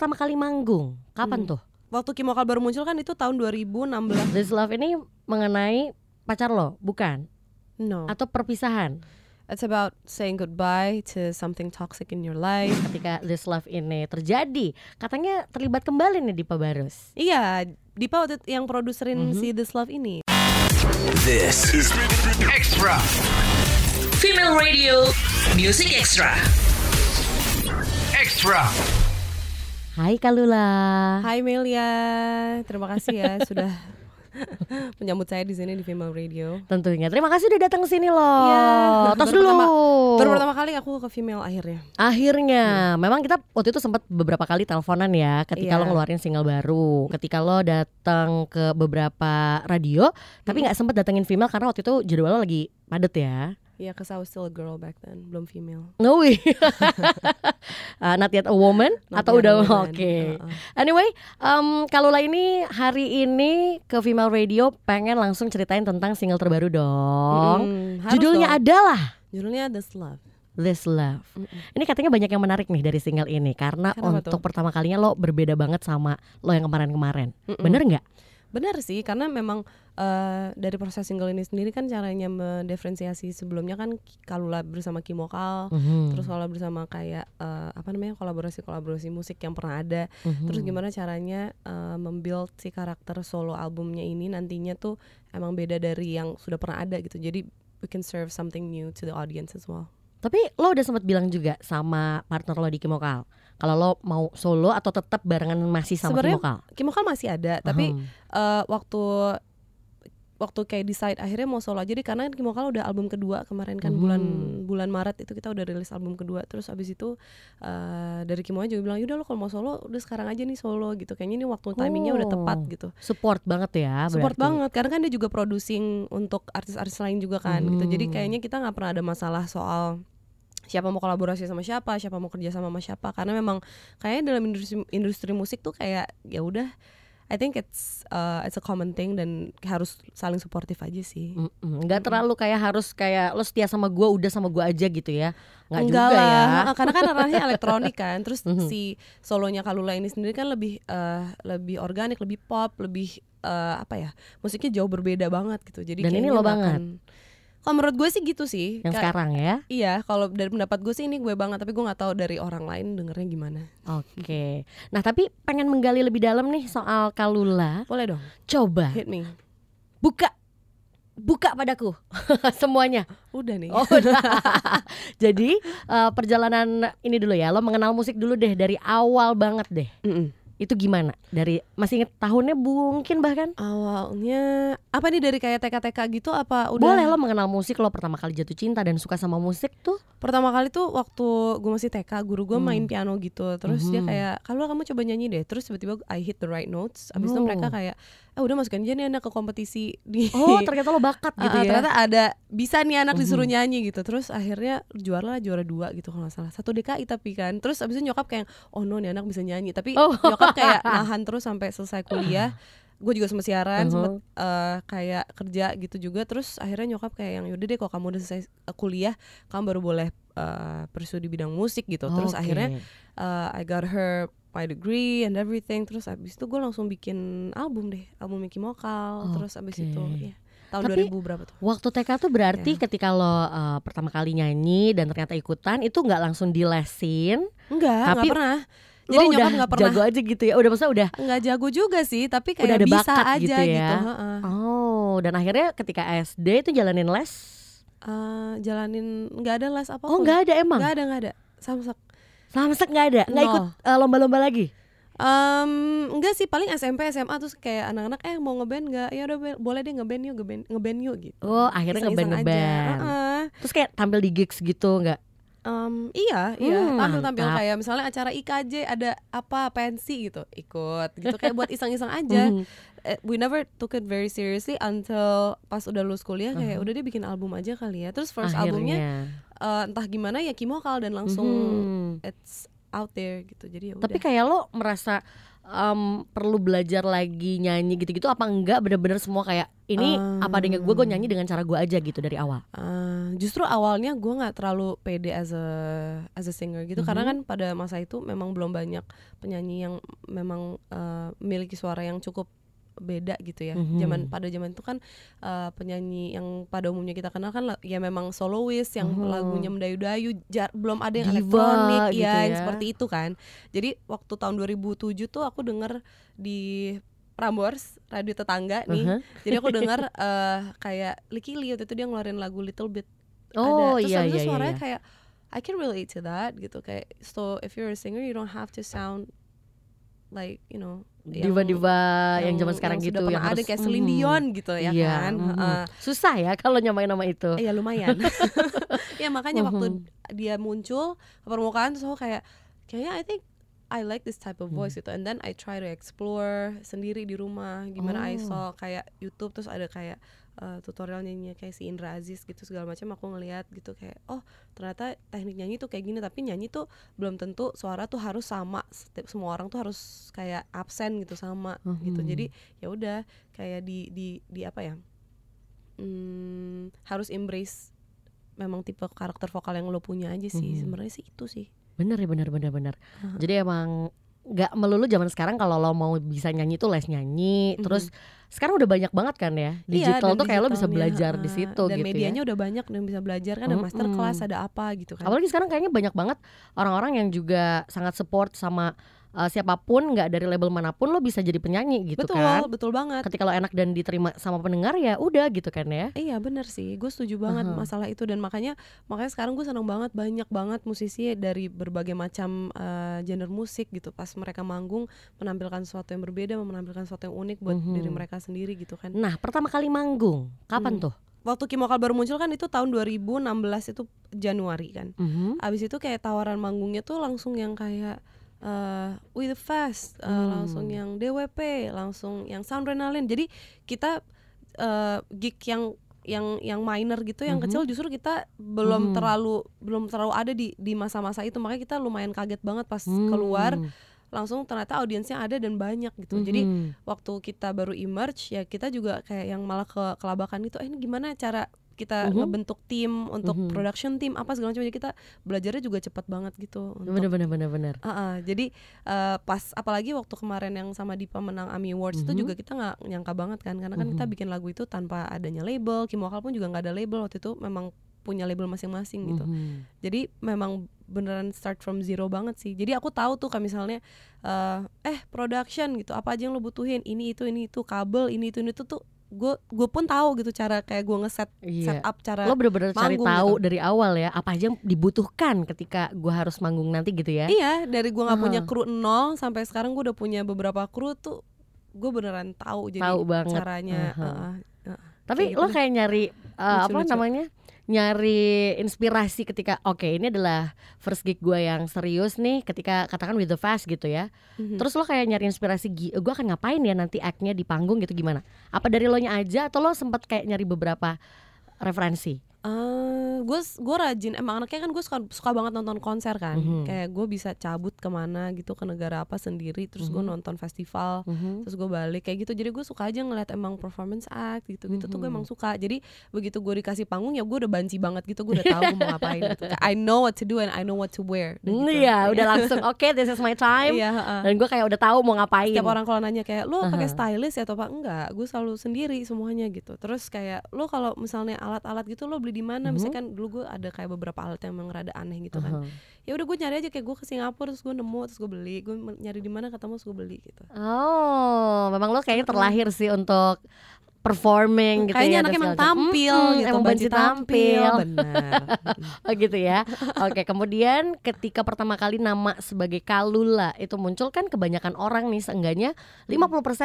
pertama kali manggung kapan Hmm. tuh? Waktu Kimokal baru muncul kan itu tahun 2016. This Love ini mengenai pacar lo, bukan? No. Atau perpisahan? It's about saying goodbye to something toxic in your life. Ketika This Love ini terjadi, katanya terlibat kembali nih Dipa Barus. Iya, Dipa waktu yang produserin Mhm. si This Love ini. This is Extra. Female Radio Music Extra. Extra. Hai Kalula. Hai Melia, terima kasih ya sudah menyambut saya di sini di Female Radio. Tentunya. Terima kasih udah datang ke sini loh. Iya. Tos dulu. pertama- Baru pertama kali aku ke Female akhirnya. Akhirnya, memang kita waktu itu sempat beberapa kali teleponan ya ketika Iya. lo ngeluarin single baru, ketika lo datang ke beberapa radio, tapi nggak sempat datengin female karena waktu itu jadwal lo lagi padet ya. Iya, cause I was still a girl back then, belum female. No way. Uh, not yet a woman Not atau udah a woman. oke. Uh-uh. Anyway, um, kalau lah ini hari ini ke female radio pengen langsung ceritain tentang single terbaru dong. Mm, harus Judulnya dong. adalah Judulnya This Love. This Love. Mm-mm. Ini katanya banyak yang menarik nih dari single ini karena Kenapa untuk tuh? pertama kalinya lo berbeda banget sama lo yang kemarin-kemarin. Mm-mm. Bener nggak? Benar sih, karena memang eh, dari proses single ini sendiri kan caranya mendiferensiasi sebelumnya kan Kalula bersama Kimokal, Mhm. terus kalau bersama kayak eh, apa namanya kolaborasi-kolaborasi musik yang pernah ada. Mhm. Terus gimana caranya uh, membuild si karakter solo albumnya ini nantinya tuh emang beda dari yang sudah pernah ada gitu. Jadi we can serve something new to the audience as well. Tapi lo udah sempat bilang juga sama partner lo di Kimokal kalau lo mau solo atau tetap barengan masih sama Sebenarnya Kimokal. Kimokal masih ada, tapi uh, waktu waktu kayak decide akhirnya mau solo aja deh karena kan Kimokal udah album kedua kemarin kan Mhm. bulan bulan Maret itu kita udah rilis album kedua terus abis itu uh, dari Kimokal juga bilang yaudah lo kalau mau solo udah sekarang aja nih solo gitu kayaknya ini waktu timingnya udah tepat Oh, gitu support banget ya. support berarti. banget karena kan dia juga producing untuk artis-artis lain juga kan gitu jadi Hmm. kayaknya kita nggak pernah ada masalah soal siapa mau kolaborasi sama siapa siapa mau kerja sama sama siapa karena memang kayaknya dalam industri industri musik tuh kayak ya udah I think it's uh, it's a common thing dan harus saling suportif aja sih Mm-mm. Nggak terlalu kayak harus kayak lo setia sama gua udah sama gua aja gitu ya. Nggak Enggak juga lah, ya. Karena kan ranahnya elektronik kan. Terus Mhm. si solonya Kalula ini sendiri kan lebih eh, lebih organik, lebih pop, lebih eh, apa ya? Musiknya jauh berbeda banget gitu. Jadi Dan ini lo banget. akan- Kalau menurut gue sih gitu sih. Yang Ka- sekarang ya. Iya, kalau dari pendapat gue sih ini gue banget, tapi gue nggak tahu dari orang lain dengernya gimana. Oke. Nah, tapi pengen menggali lebih dalam nih soal Kalula. Boleh dong, Coba hit me. buka buka padaku semuanya. Udah nih. Oh, udah. Jadi eh, perjalanan ini dulu ya. Lo mengenal musik dulu deh dari awal banget deh. Mm-mm. Itu gimana? Dari masih inget tahunnya mungkin bahkan? Awalnya apa nih dari kayak TK-TK gitu apa udah? Boleh lo mengenal musik lo pertama kali jatuh cinta dan suka sama musik tuh? Pertama kali tuh waktu gue masih TK, guru gue Hmm. main piano gitu. Terus dia Mhm. kayak, kalau kamu coba nyanyi deh. Terus tiba-tiba I hit the right notes. Abis itu Oh. mereka kayak, eh udah masukin aja nih anak ke kompetisi di. Oh, ternyata lo bakat Ah, gitu ah, ya. Ternyata ada bisa nih anak disuruh Mhm. nyanyi gitu. Terus akhirnya juara lah juara dua gitu kalau nggak salah. Satu DKI tapi kan. Terus abis itu nyokap kayak, oh no nih anak bisa nyanyi. Tapi Oh. nyokap kayak nahan terus sampai selesai kuliah. Gue juga sempat siaran, Mhm. sempet eh, kayak kerja gitu juga. Terus akhirnya nyokap kayak yang yaudah deh kalau kamu udah selesai eh, kuliah, kamu baru boleh eh, pursue di bidang musik gitu. Terus Oke. akhirnya eh, I got her my degree and everything. Terus abis itu gue langsung bikin album deh, album Mickey Mokal. Terus abis itu, ya tahun Tapi 2000 berapa tuh? Waktu TK tuh berarti Ya. ketika lo uh, pertama kali nyanyi dan ternyata ikutan itu nggak langsung dilesin, Enggak, Tapi nggak pernah. Lo Jadi udah nyokap nggak pernah jago aja gitu ya. Udah maksudnya udah nggak jago juga sih, tapi kayak Udah ada bisa bakat aja gitu gitu. ya. heeh. oh dan akhirnya ketika SD itu jalanin les. Eh, jalanin nggak ada les apa? Oh nggak ada emang. nggak ada nggak ada. Samsek. Sama sek nggak ada. Nggak Nol. ikut uh, lomba-lomba lagi. Em, enggak sih paling SMP SMA terus kayak anak-anak eh mau ngeband nggak ya udah boleh deh ngeband yuk ngeband ngeband yuk gitu Oh akhirnya ngeband ngeband. Heeh. Terus kayak tampil di gigs gitu nggak? Em, iya iya Hmm, tampil tampil mantap. kayak misalnya acara IKJ ada apa pensi gitu ikut gitu kayak buat iseng-iseng aja Mhm. Eh, we never took it very seriously until pas udah lulus kuliah kayak Uh-huh. udah dia bikin album aja kali ya terus first albumnya Akhirnya. eh, entah gimana ya Kimokal dan langsung Mhm. it's out there gitu jadi ya Tapi kayak lo merasa em, perlu belajar lagi nyanyi gitu-gitu apa enggak bener-bener semua kayak ini apa adanya gue gue nyanyi dengan cara gue aja gitu dari awal. Uh, justru awalnya gue nggak terlalu pede as a as a singer gitu karena Mm-hmm. kan pada masa itu memang belum banyak penyanyi yang memang uh, memiliki suara yang cukup beda gitu ya. Mhm. Zaman pada zaman itu kan uh, penyanyi yang pada umumnya kita kenal kan ya memang soloist yang Mhm. lagunya mendayu-dayu, jar- belum ada yang Diva elektronik gitu ya, yang ya. seperti itu kan. Jadi waktu tahun 2007 tuh aku denger di Prambors radio tetangga nih. Uh-huh. Jadi aku dengar eh kayak Licky Lee itu dia ngeluarin lagu Little Bit. Oh ada. Terus iya iya iya. suaranya iya. kayak I can relate to that gitu kayak so if you're a singer you don't have to sound like you know yang- Diva-diva yang, zaman sekarang yang gitu yang pernah ada harus kayak Celine Mhm. Dion gitu ya Iya, kan. mhm. Heeh. Susah ya kalau nyamain nama itu. Iya lumayan. ya makanya waktu Mhm. dia muncul ke permukaan terus aku kayak kayaknya I think I like this type of voice Hmm. gitu and then I try to explore sendiri di rumah gimana I Oh. saw kayak YouTube terus ada kayak uh, tutorial nyanyi kayak si Indra Aziz gitu segala macam aku ngeliat gitu kayak oh ternyata teknik nyanyi tuh kayak gini tapi nyanyi tuh belum tentu suara tuh harus sama setiap semua orang tuh harus kayak absen gitu sama gitu Mhm. jadi ya udah kayak di di di apa ya hmm, harus embrace memang tipe karakter vokal yang lo punya aja sih Mhm. sebenarnya sih itu sih Bener ya bener bener bener. Aha. Jadi emang nggak melulu zaman sekarang kalau lo mau bisa nyanyi tuh les nyanyi. Mhm. Terus sekarang udah banyak banget kan ya Iya, digital dan tuh kayak lo bisa belajar di situ dan gitu medianya ya. udah banyak yang bisa belajar kan ada master Mm-mm. class ada apa gitu kan Apalagi sekarang kayaknya banyak banget orang-orang yang juga sangat support sama uh, siapa pun nggak dari label mana pun lo bisa jadi penyanyi gitu betul kan. betul banget Ketika lo enak dan diterima sama pendengar ya udah gitu kan ya. Iya bener sih, gue setuju banget Aha. masalah itu dan makanya makanya sekarang gue seneng banget banyak banget musisi dari berbagai macam eh, genre musik gitu pas mereka manggung menampilkan sesuatu yang berbeda, menampilkan sesuatu yang unik buat Mhm. diri mereka sendiri gitu kan. Nah pertama kali manggung kapan Hmm. tuh? Waktu Kimokal baru muncul kan itu tahun 2016 itu Januari kan. Mhm. Abis itu kayak tawaran manggungnya tuh langsung yang kayak eh We The Fast, eh, Hmm. langsung yang DWP, langsung yang Soundrenalin. Jadi kita eh gig yang yang yang minor gitu, yang Mhm. kecil justru kita belum Mhm. terlalu belum terlalu ada di di masa-masa itu. Makanya kita lumayan kaget banget pas Hmm. keluar, langsung ternyata audiensnya ada dan banyak gitu. Jadi Mhm. waktu kita baru emerge ya kita juga kayak yang malah ke kelabakan gitu. Eh ini gimana cara kita Mhm. ngebentuk tim untuk Mhm. production tim apa segala macam jadi kita belajarnya juga cepat banget gitu untuk bener bener bener bener. Ah, ah. jadi eh, pas apalagi waktu kemarin yang sama Dipa menang AMI Awards itu Mhm. juga kita nggak nyangka banget kan karena kan kita bikin lagu itu tanpa adanya label Kim Wakal pun juga nggak ada label waktu itu memang punya label masing-masing gitu Mhm. jadi memang beneran start from zero banget sih jadi aku tahu tuh kayak misalnya eh eh production gitu apa aja yang lo butuhin ini itu ini itu kabel ini itu ini itu tuh gue gue pun tahu gitu cara kayak gue ngeset Iya. setup cara Lo bener-bener cari tahu gitu. dari awal ya apa aja yang dibutuhkan ketika gua harus manggung nanti gitu ya. Iya, dari gua nggak punya Aha. kru nol sampai sekarang gua udah punya beberapa kru tuh gue beneran tahu jadi Tahu banget. caranya. Aha. uh-uh, uh. Tapi kayak lo gitu kayak nyari uh, apa namanya? Nyari inspirasi ketika oke ini adalah first gig gue yang serius nih ketika katakan with the fast gitu ya. Mhm. Terus lo kayak nyari inspirasi gue akan ngapain ya nanti act-nya di panggung gitu gimana? Apa dari lo nya aja atau lo sempat kayak nyari beberapa referensi? Eh, gue gue rajin emang anaknya kan gue suka suka banget nonton konser kan Mhm. kayak gue bisa cabut ke mana gitu ke negara apa sendiri terus gue Mhm. nonton festival Mhm. terus gue balik kayak gitu jadi gue suka aja ngeliat emang performance act gitu gitu tuh gue Mhm. emang suka jadi begitu gue dikasih panggung ya gue udah banci banget gitu gue udah tahu gue mau ngapain gitu I know what to do and I know what to wear Udah gitu. Iya, udah langsung oke this is my time. iya heeh. Dan gue kayak udah tahu mau ngapain. setiap orang kalau nanya kayak lo pakai Aha. stylist ya atau apa enggak gue selalu sendiri semuanya gitu terus kayak lo kalau misalnya alat-alat gitu lo beli di mana Mhm. misalnya kan dulu gue ada kayak beberapa alat yang memang rada aneh gitu kan. Aha. ya udah gue nyari aja kayak gue ke Singapura terus gue nemu terus gue beli. Gue nyari di mana ketemu terus gue beli gitu. Oh, memang lo kayaknya terlahir sih untuk performing gitu kayaknya ya. anak dan emang tampil Mm-mm, gitu emang banci tampil. benar Oh gitu ya. Oke, kemudian ketika pertama kali nama sebagai Kalula itu muncul kan kebanyakan orang nih seenggaknya 50%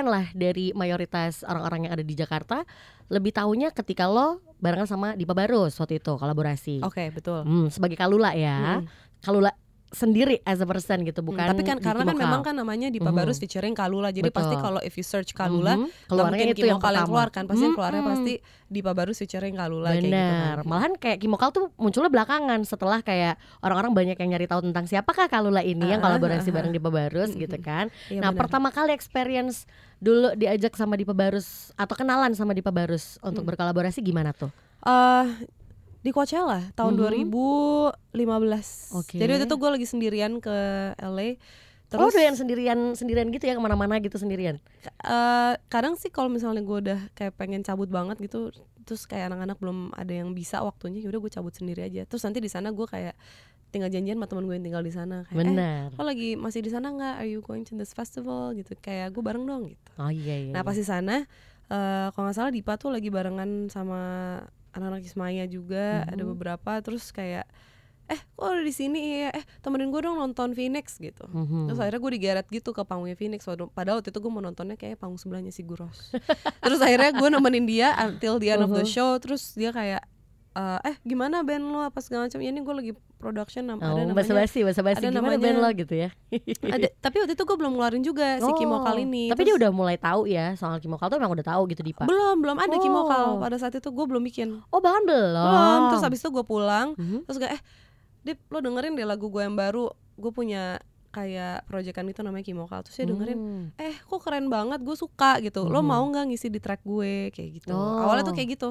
lah dari mayoritas orang-orang yang ada di Jakarta lebih tahunya ketika lo barengan sama Dipa Barus waktu itu kolaborasi. oke betul Hmm, sebagai Kalula ya. Mm-mm. Kalula sendiri as a person gitu, Hmm, bukan tapi kan di karena kan memang kan namanya Dipa Mhm. Barus featuring Kalula. Jadi pasti Betul. kalau if you search Kalula, nggak keluarnya mungkin itu yang Kimokal yang keluar kan. Pasti yang keluarnya Mhm. pasti Dipa Barus featuring Kalula kayak gitu kan. Malahan kayak Kimokal tuh munculnya belakangan setelah kayak orang-orang banyak yang nyari tahu tentang siapakah Kalula ini yang Ah, kolaborasi ah, bareng Dipa Barus gitu kan. Iya, nah, benar. pertama kali experience dulu diajak sama Dipa Barus atau kenalan sama Dipa Barus untuk Hmm. berkolaborasi gimana tuh? Eh, di Coachella tahun Mhm. 2015. Oke. Jadi waktu itu gue lagi sendirian ke LA. oh, Terus doyan sendirian sendirian gitu ya ke mana-mana gitu sendirian. eh, kadang sih kalau misalnya gue udah kayak pengen cabut banget gitu, terus kayak anak-anak belum ada yang bisa waktunya, yaudah gue cabut sendiri aja. Terus nanti di sana gue kayak tinggal janjian sama temen gue yang tinggal di sana. Kayak, eh, Benar. lo lagi masih di sana nggak? Are you going to this festival? Gitu. Kayak gue bareng dong gitu. Oh iya iya. Nah iya. pas di sana, eh kalau nggak salah Dipa tuh lagi barengan sama anak-anak Ismaya juga, ada Mhm. beberapa. Terus kayak, eh kok ada di sini ya? Eh temenin gue dong nonton Phoenix gitu. Mhm. Terus akhirnya gue digeret gitu ke panggungnya Phoenix Padahal waktu itu gue mau nontonnya kayak panggung sebelahnya si Guros Terus akhirnya gue nemenin dia until the end of the Mhm. show Terus dia kayak eh, eh gimana band lo apa segala macam ya ini gue lagi production nam- ada Oh, namanya basa-basi, basa-basi ada gimana namanya- band lo gitu ya. ada, tapi waktu itu gue belum ngeluarin juga si Oh, kali ini Tapi dia Terus- udah mulai tahu ya soal Kimokal tuh emang udah tahu gitu Dipa. belum belum ada Oh. Kal pada saat itu gue belum bikin Oh bahkan belum. belum terus habis itu gue pulang Mhm. terus kayak eh Dip lo dengerin deh lagu gue yang baru gue punya kayak proyekan itu namanya Kimokal terus dia dengerin Hmm. eh kok keren banget gue suka gitu lo Mhm. mau nggak ngisi di track gue kayak gitu Oh. awalnya tuh kayak gitu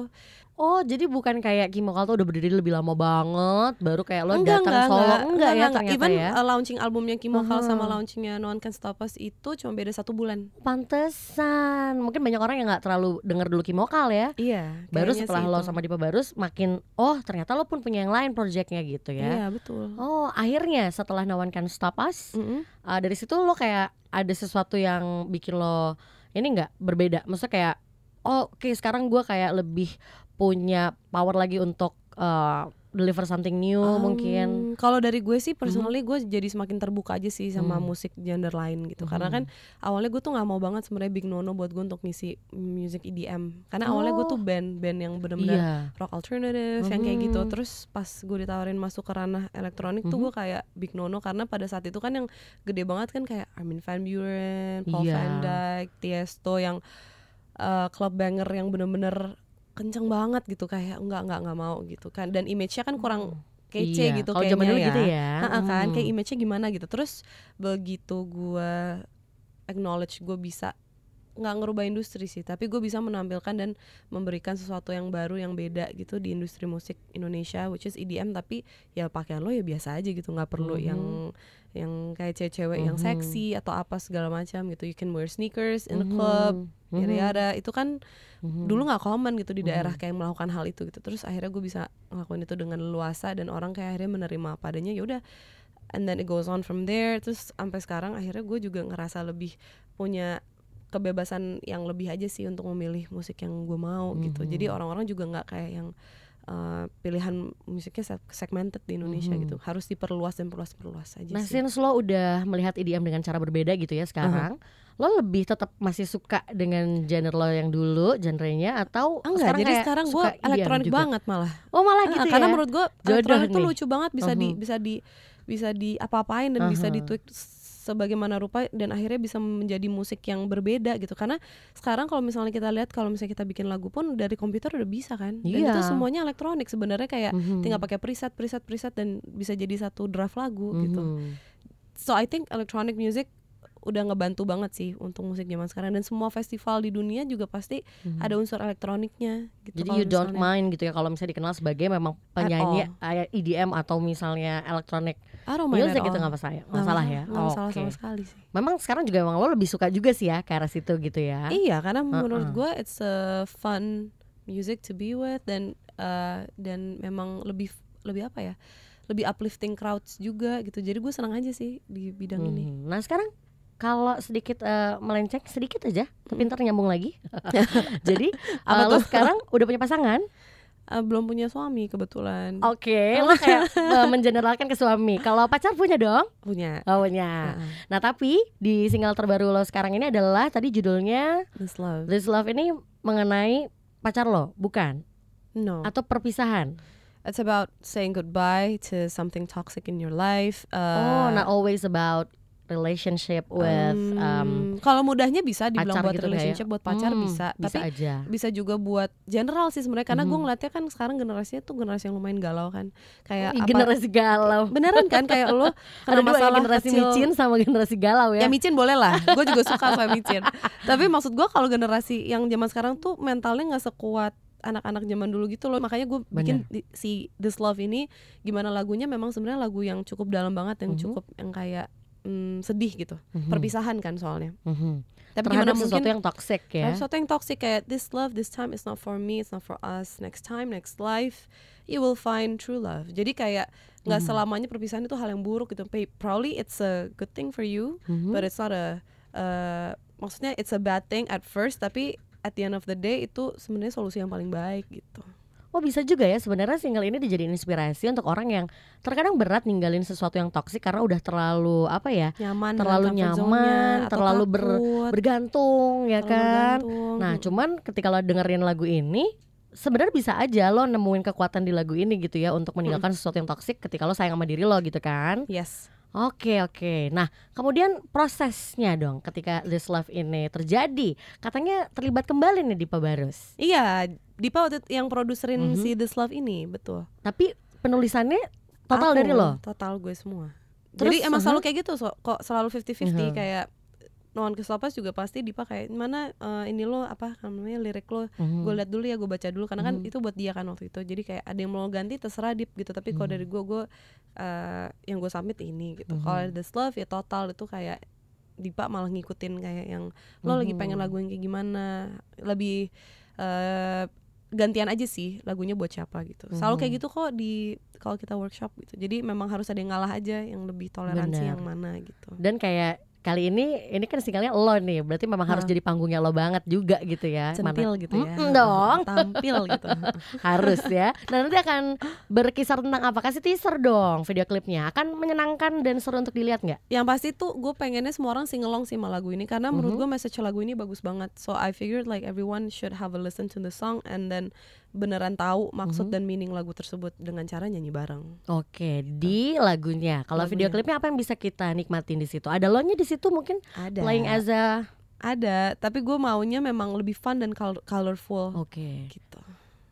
Oh jadi bukan kayak Kimokal tuh udah berdiri lebih lama banget Baru kayak lo enggak datang enggak solo. enggak, Enggak, ya enggak. ternyata even ya? uh, launching albumnya Kimokal sama Mhm. launchingnya No One Can Stop Us itu cuma beda satu bulan. Pantesan. Mungkin banyak orang yang gak terlalu denger dulu Kimokal ya. Iya Baru setelah sih lo itu. sama Dipa Barus Makin Oh ternyata lo pun punya yang lain projectnya gitu ya. Iya betul. Oh akhirnya setelah No One Can Stop Us Mm-mm. uh, Dari situ lo kayak ada sesuatu yang bikin lo Ini nggak berbeda. Maksudnya kayak Oh oke sekarang gue kayak lebih punya power lagi untuk uh, deliver something new Um, mungkin Kalau dari gue sih personally gue jadi semakin terbuka aja sih sama Hmm. musik genre lain gitu. Karena kan awalnya gue tuh nggak mau banget sebenarnya big nono buat gue untuk ngisi music EDM. Karena awalnya gue tuh Oh. band band yang benar-benar Iya rock alternative yang kayak gitu. Mhm. Terus pas gue ditawarin masuk ke ranah elektronik tuh Mhm. gue kayak big nono karena pada saat itu kan yang gede banget kan kayak Armin van Buuren, Paul Iya. van Dyk, Tiesto yang uh, club banger yang bener-bener kenceng banget gitu kayak enggak enggak enggak mau gitu kan dan image-nya kan kurang kece Iya, gitu kalau kayaknya zaman dulu ya. gitu ya. Ha-ha kan Hmm. kayak image-nya gimana gitu terus begitu gue acknowledge gue bisa nggak ngerubah industri sih tapi gue bisa menampilkan dan memberikan sesuatu yang baru yang beda gitu di industri musik Indonesia which is EDM tapi ya pakaian lo ya biasa aja gitu nggak perlu Mhm. yang yang kayak cewek-cewek yang Mhm. seksi atau apa segala macam gitu you can wear sneakers in the Mhm. club Mhm. yada yada itu kan Mhm. dulu nggak common gitu di daerah Mhm. kayak melakukan hal itu gitu terus akhirnya gue bisa ngelakuin itu dengan leluasa dan orang kayak akhirnya menerima apa adanya ya udah and then it goes on from there terus sampai sekarang akhirnya gue juga ngerasa lebih punya kebebasan yang lebih aja sih untuk memilih musik yang gue mau gitu Mhm. jadi orang-orang juga nggak kayak yang uh, pilihan musiknya seg- segmented di Indonesia Mhm. gitu harus diperluas dan perluas perluas aja Nah, sih since lo udah melihat EDM dengan cara berbeda gitu ya sekarang, lo lebih tetap masih suka dengan genre lo yang dulu, genrenya atau enggak sekarang jadi sekarang gue elektronik juga? banget malah Oh malah Ah, gitu karena ya. menurut gue elektronik tuh nih. lucu banget bisa di Mhm. bisa di bisa di apa-apain dan bisa Aha. ditweak sebagaimana rupa dan akhirnya bisa menjadi musik yang berbeda gitu karena sekarang kalau misalnya kita lihat kalau misalnya kita bikin lagu pun dari komputer udah bisa kan dan Iya. itu semuanya elektronik sebenarnya kayak Mhm. tinggal pakai preset preset preset dan bisa jadi satu draft lagu gitu Mhm. so I think electronic music udah ngebantu banget sih untuk musik zaman sekarang dan semua festival di dunia juga pasti Mhm. ada unsur elektroniknya gitu Jadi you don't mind gitu ya kalau misalnya dikenal sebagai memang penyanyi eh, EDM atau misalnya elektronik mind music gitu nggak masalah ya? Nggak Nggak salah ya? nggak masalah Oke. sama sekali sih Memang sekarang juga emang lo lebih suka juga sih ya ke arah situ gitu ya? Iya, karena menurut Uh-uh. gue it's a fun music to be with dan uh, dan memang lebih lebih apa ya? Lebih uplifting crowds juga gitu. Jadi gue senang aja sih di bidang ini. Mhm. Nah sekarang kalau sedikit eh, melenceng sedikit aja, tapi ntar nyambung lagi. Jadi Apa eh, lo sekarang udah punya pasangan? Uh, belum punya suami kebetulan. Oke, lo kayak eh, mengeneralkan ke suami. Kalau pacar punya dong? Punya. Oh punya. Uh-uh. Nah tapi di single terbaru lo sekarang ini adalah tadi judulnya This love. This Love ini mengenai pacar lo, bukan? No. Atau perpisahan? It's about saying goodbye to something toxic in your life. oh, Uh, not always about relationship with um, um, kalau mudahnya bisa dibilang buat gitu ya? relationship buat pacar Hmm, bisa, bisa tapi aja. bisa juga buat general sih sebenarnya karena gue Mhm. ngeliatnya kan sekarang generasinya tuh generasi yang lumayan galau kan kayak Ih, apa generasi galau. beneran kan kayak lo Ada dua ya, generasi kecil micin sama generasi galau ya. ya micin boleh lah gue juga suka sama micin tapi maksud gue kalau generasi yang zaman sekarang tuh mentalnya nggak sekuat anak-anak zaman dulu gitu loh makanya gue bikin di- si This Love ini gimana lagunya memang sebenarnya lagu yang cukup dalam banget yang Mhm. cukup yang kayak mm, sedih gitu Mhm. perpisahan kan soalnya Mhm. tapi Terhadap gimana sesuatu mungkin yang toxic ya. Sesuatu yang toxic kayak this love, this time is not for me, it's not for us. Next time, next life, you will find true love. Jadi kayak nggak Mhm. selamanya perpisahan itu hal yang buruk gitu. Probably it's a good thing for you, Mhm. but it's not a uh, maksudnya it's a bad thing at first, tapi at the end of the day itu sebenarnya solusi yang paling baik gitu. Oh bisa juga ya sebenarnya single ini dijadiin inspirasi untuk orang yang terkadang berat ninggalin sesuatu yang toksik karena udah terlalu apa ya Nyaman, Terlalu nyaman, terlalu ber- bergantung ya terlalu kan. bergantung. Nah cuman ketika lo dengerin lagu ini sebenarnya bisa aja lo nemuin kekuatan di lagu ini gitu ya untuk meninggalkan sesuatu yang toksik ketika lo sayang sama diri lo gitu kan. yes. Oke oke. Nah kemudian prosesnya dong ketika this love ini terjadi katanya terlibat kembali nih di Barus. Iya, Dipa waktu yang produserin Mhm. si This Love ini, betul. Tapi penulisannya total Aku, dari lo. Total gue semua. Terus, Jadi emang aha. selalu kayak gitu so, kok selalu 50-50 Mhm. kayak Noan Kesopas juga pasti Dipa kayak mana eh, ini lo apa namanya lirik lo Mhm. gue lihat dulu ya gue baca dulu karena kan Mhm. itu buat dia kan waktu itu jadi kayak ada yang mau ganti terserah Dip gitu tapi kalau Mhm. dari gue gue eh, yang gue submit ini gitu Mhm. kalau This Love ya total itu kayak Dipa malah ngikutin kayak yang lo lagi pengen Mhm. lagu yang kayak gimana lebih eh, gantian aja sih lagunya buat siapa gitu selalu kayak gitu kok di kalau kita workshop gitu jadi memang harus ada yang ngalah aja yang lebih toleransi Benar. yang mana gitu Dan kayak kali ini ini kan singlenya lo nih, berarti memang harus jadi panggungnya lo banget juga gitu ya. Mana- centil gitu ya Mm-mm dong, tampil gitu harus ya. Nah nanti akan berkisar tentang apa? Kasih teaser dong video klipnya. Akan menyenangkan dan seru untuk dilihat nggak? yang pasti tuh gue pengennya semua orang singelong sih sama lagu ini karena menurut Mhm. gue message lagu ini bagus banget so I figured like everyone should have a listen to the song and then beneran tahu maksud Mhm. dan meaning lagu tersebut dengan cara nyanyi bareng. Oke, di lagunya. Kalau video klipnya apa yang bisa kita nikmatin di situ? Ada lo nya di situ mungkin? Ada. Playing as a ada tapi gue maunya memang lebih fun dan col- colorful. Oke, gitu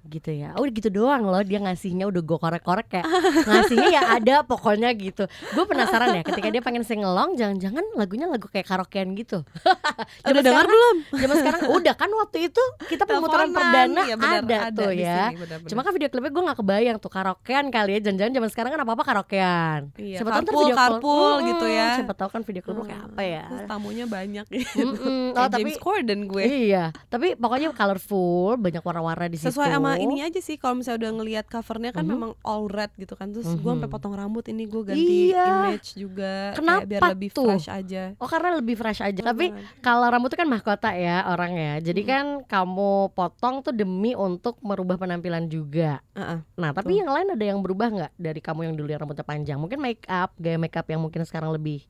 gitu ya. Oh, gitu doang loh dia ngasihnya udah gue korek-korek kayak ngasihnya ya ada pokoknya gitu. Gue penasaran ya ketika dia pengen singelong jangan-jangan lagunya lagu kayak karaokean gitu. udah dengar belum Zaman sekarang udah kan waktu itu kita pemutaran perdana Iya, benar, ada, tuh di ya. sini, benar-benar. Cuma kan video klipnya gue nggak kebayang tuh karaokean kali ya. Jangan-jangan zaman sekarang kan apa-apa karaokean. Iya, Siapa tahu video carpool gitu ya. Siapa tahu kan video klip lo kayak apa ya. Terus tamunya banyak Mm-mm. Kayak Oh, tapi James Corden gue Iya, tapi pokoknya colorful, banyak warna-warna di situ. sesuai sama ini aja sih kalau misalnya udah ngelihat covernya kan Mhm. memang all red gitu kan terus gue sampai Mhm. potong rambut ini gue ganti Iya. image juga Kenapa kayak biar lebih tuh? fresh aja Oh karena lebih fresh aja. Tapi banget. kalau rambut itu kan mahkota ya orang ya. Jadi Mm. kan kamu potong tuh demi untuk merubah penampilan juga. Heeh. Nah tapi Betul. yang lain ada yang berubah nggak dari kamu yang dulu yang rambutnya panjang? Mungkin make up, gaya make up yang mungkin sekarang lebih.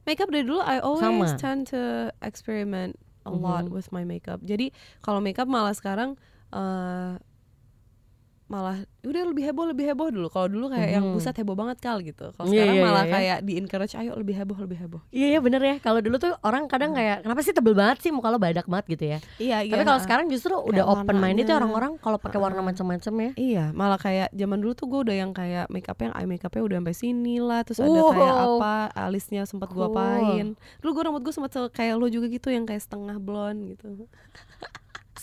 makeup dari dulu I always Sama. tend to experiment a lot Mhm. with my makeup jadi kalau makeup malah sekarang eh malah udah lebih heboh lebih heboh dulu kalau dulu kayak yang Mhm. buset heboh banget kal gitu kalau Iya, sekarang iya, malah iya, kayak di encourage ayo lebih heboh lebih heboh Iya iya bener ya. Kalau dulu tuh orang kadang kayak kenapa sih tebel banget sih muka lo badak banget gitu ya. iya iya Tapi kalau heeh. sekarang justru udah open minded ya warnanya. orang-orang kalau pakai warna macam-macam ya. Iya, malah kayak zaman dulu tuh gue udah yang kayak make up yang eye make upnya udah sampai sini lah, terus ada kayak Wow. apa alisnya sempat gua Cool. apain. Dulu gue rambut gue sempat se- kayak lo juga gitu yang kayak setengah blonde gitu.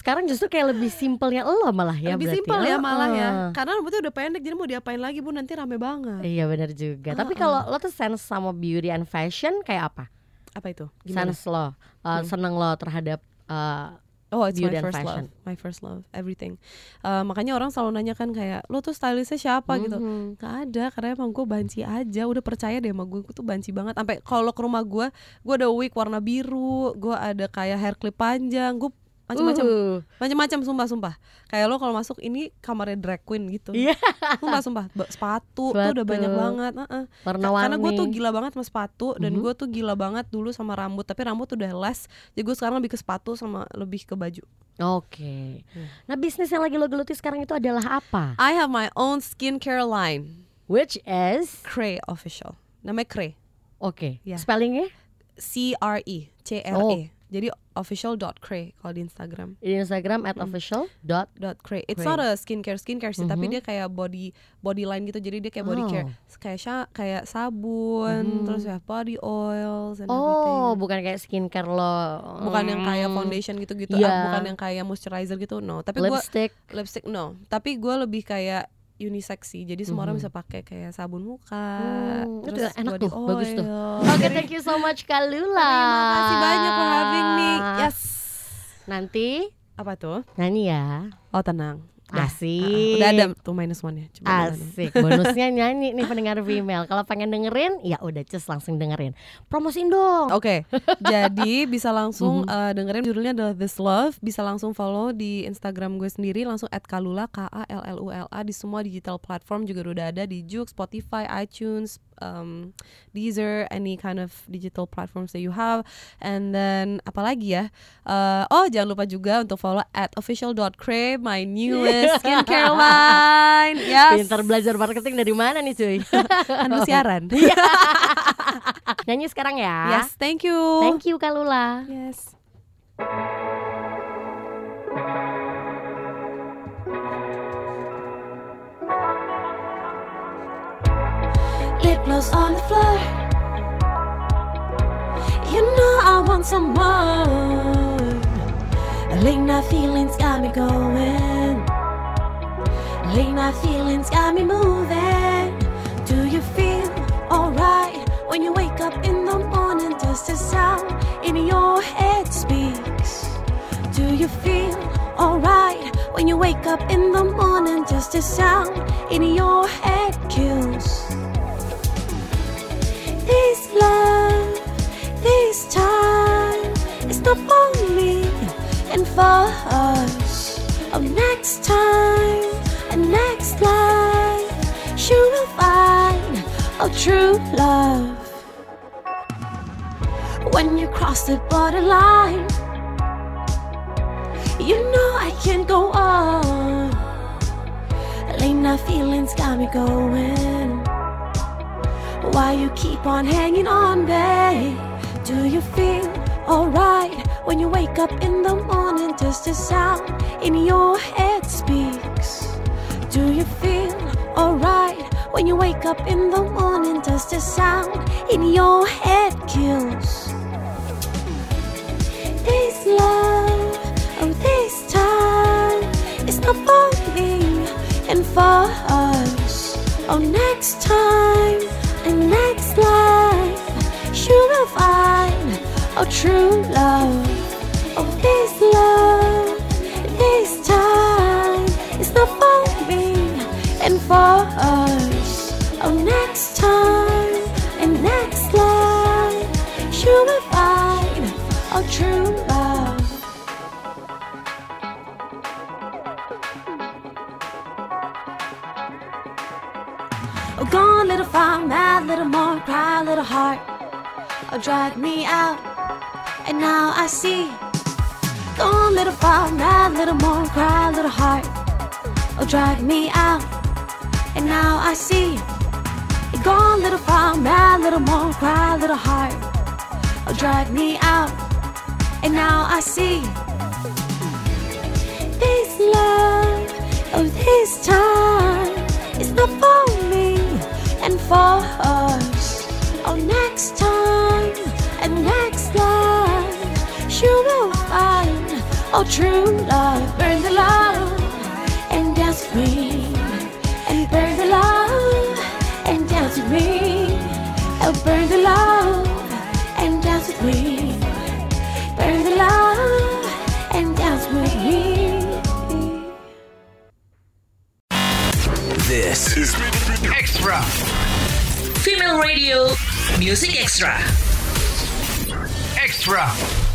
Sekarang justru kayak lebih simpelnya lo malah ya Lebih simpel ya malah ya, karena rambutnya udah pendek jadi mau diapain lagi bu nanti rame banget. Iya benar juga. Tapi kalau lo tuh sense sama beauty and fashion kayak apa? Apa itu? Gimana? Sense lo, uh, Hmm. seneng lo terhadap uh, Oh, it's Beauty my first fashion. love, my first love, everything. Eh, makanya orang selalu nanya kan kayak lo tuh stylistnya siapa gitu. mhm. Gak ada karena emang gue banci aja udah percaya deh sama gue gue tuh banci banget sampai kalau ke rumah gue gue ada wig warna biru gue ada kayak hair clip panjang gue macam-macam Uh, macam-macam sumpah sumpah kayak lo kalau masuk ini kamarnya drag queen gitu Iya. sumpah sumpah Ba- sepatu, tuh udah Sepatu. banyak banget Heeh. warna-warni. karena gue tuh gila banget sama sepatu dan Mhm. gue tuh gila banget dulu sama rambut tapi rambut udah les jadi gue sekarang lebih ke sepatu sama lebih ke baju Oke. Nah bisnis yang lagi lo geluti sekarang itu adalah apa? I have my own skincare line, Which is Cray Official. Namanya Cray, Oke. Ya. Spellingnya C R E C R Oh. Jadi official.cray kalau di Instagram. di Instagram at official dot dot cray. It's Cray. not a skincare skincare sih, tapi dia kayak body body line gitu. Jadi dia kayak body Oh. care, kayak sya, kayak sabun, terus ya body oils and Oh, everything. bukan kayak skincare lo. Bukan yang kayak Hmm, foundation gitu-gitu, Iya. ah, bukan yang kayak moisturizer gitu, no. Tapi gua lipstick. lipstick no. Tapi gue lebih kayak unisex sih. Jadi semua orang bisa pakai kayak sabun muka, Hmm, itu terus enak body tuh, bagus tuh. oil. Oke, thank you so much Kalula. Terima kasih banyak for having me. Yes. Nanti Apa tuh? nyanyi ya. Oh tenang. Udah. Asik. Udah ada tuh minus one-nya. Coba gimana? Asik, bonusnya nyanyi nih pendengar female. Kalau pengen dengerin, ya udah cus langsung dengerin. Promosiin dong. Oke, jadi bisa langsung eh, dengerin judulnya adalah This Love. Bisa langsung follow di Instagram gue sendiri langsung @kalula k a l l u l a di semua digital platform juga udah ada di Joox, Spotify, iTunes, um, Deezer, any kind of digital platforms that you have. And then apalagi ya? Eh, oh jangan lupa juga untuk follow at official.cray my newest skincare line. Yes. Pintar belajar marketing dari mana nih cuy? Kan lu siaran. Nyanyi sekarang ya. Yes, thank you. Thank you Kalula. Yes. Lip gloss on the floor. You know I want some more. Late night feelings got me going. Late night feelings got me moving. Do you feel alright when you wake up in the morning? Does a sound in your head speaks. Do you feel alright when you wake up in the morning? Just a sound in your head kills. Love, this time, it's not for me and for us. Oh, next time and next life, you will find a true love. When you cross the borderline, you know I can't go on. Late night feelings got me going. Why you keep on hanging on, babe? Do you feel alright when you wake up in the morning? Does the sound in your head speaks. Do you feel alright when you wake up in the morning? Does the sound in your head kills. This love, oh this time, it's not for me and for us. Oh next time and next life, you will find a true love. I see. Gone a little far, mad, little more, cry, little heart. Oh, drag me out, and now I see. This love, oh, this time, it's not for me and for us. Oh, next time and next life, you will find oh, true love. Burn the love me. Oh, burn the love and dance with me. Burn the love and dance with me. This is Extra. Female Radio Music Extra. Extra.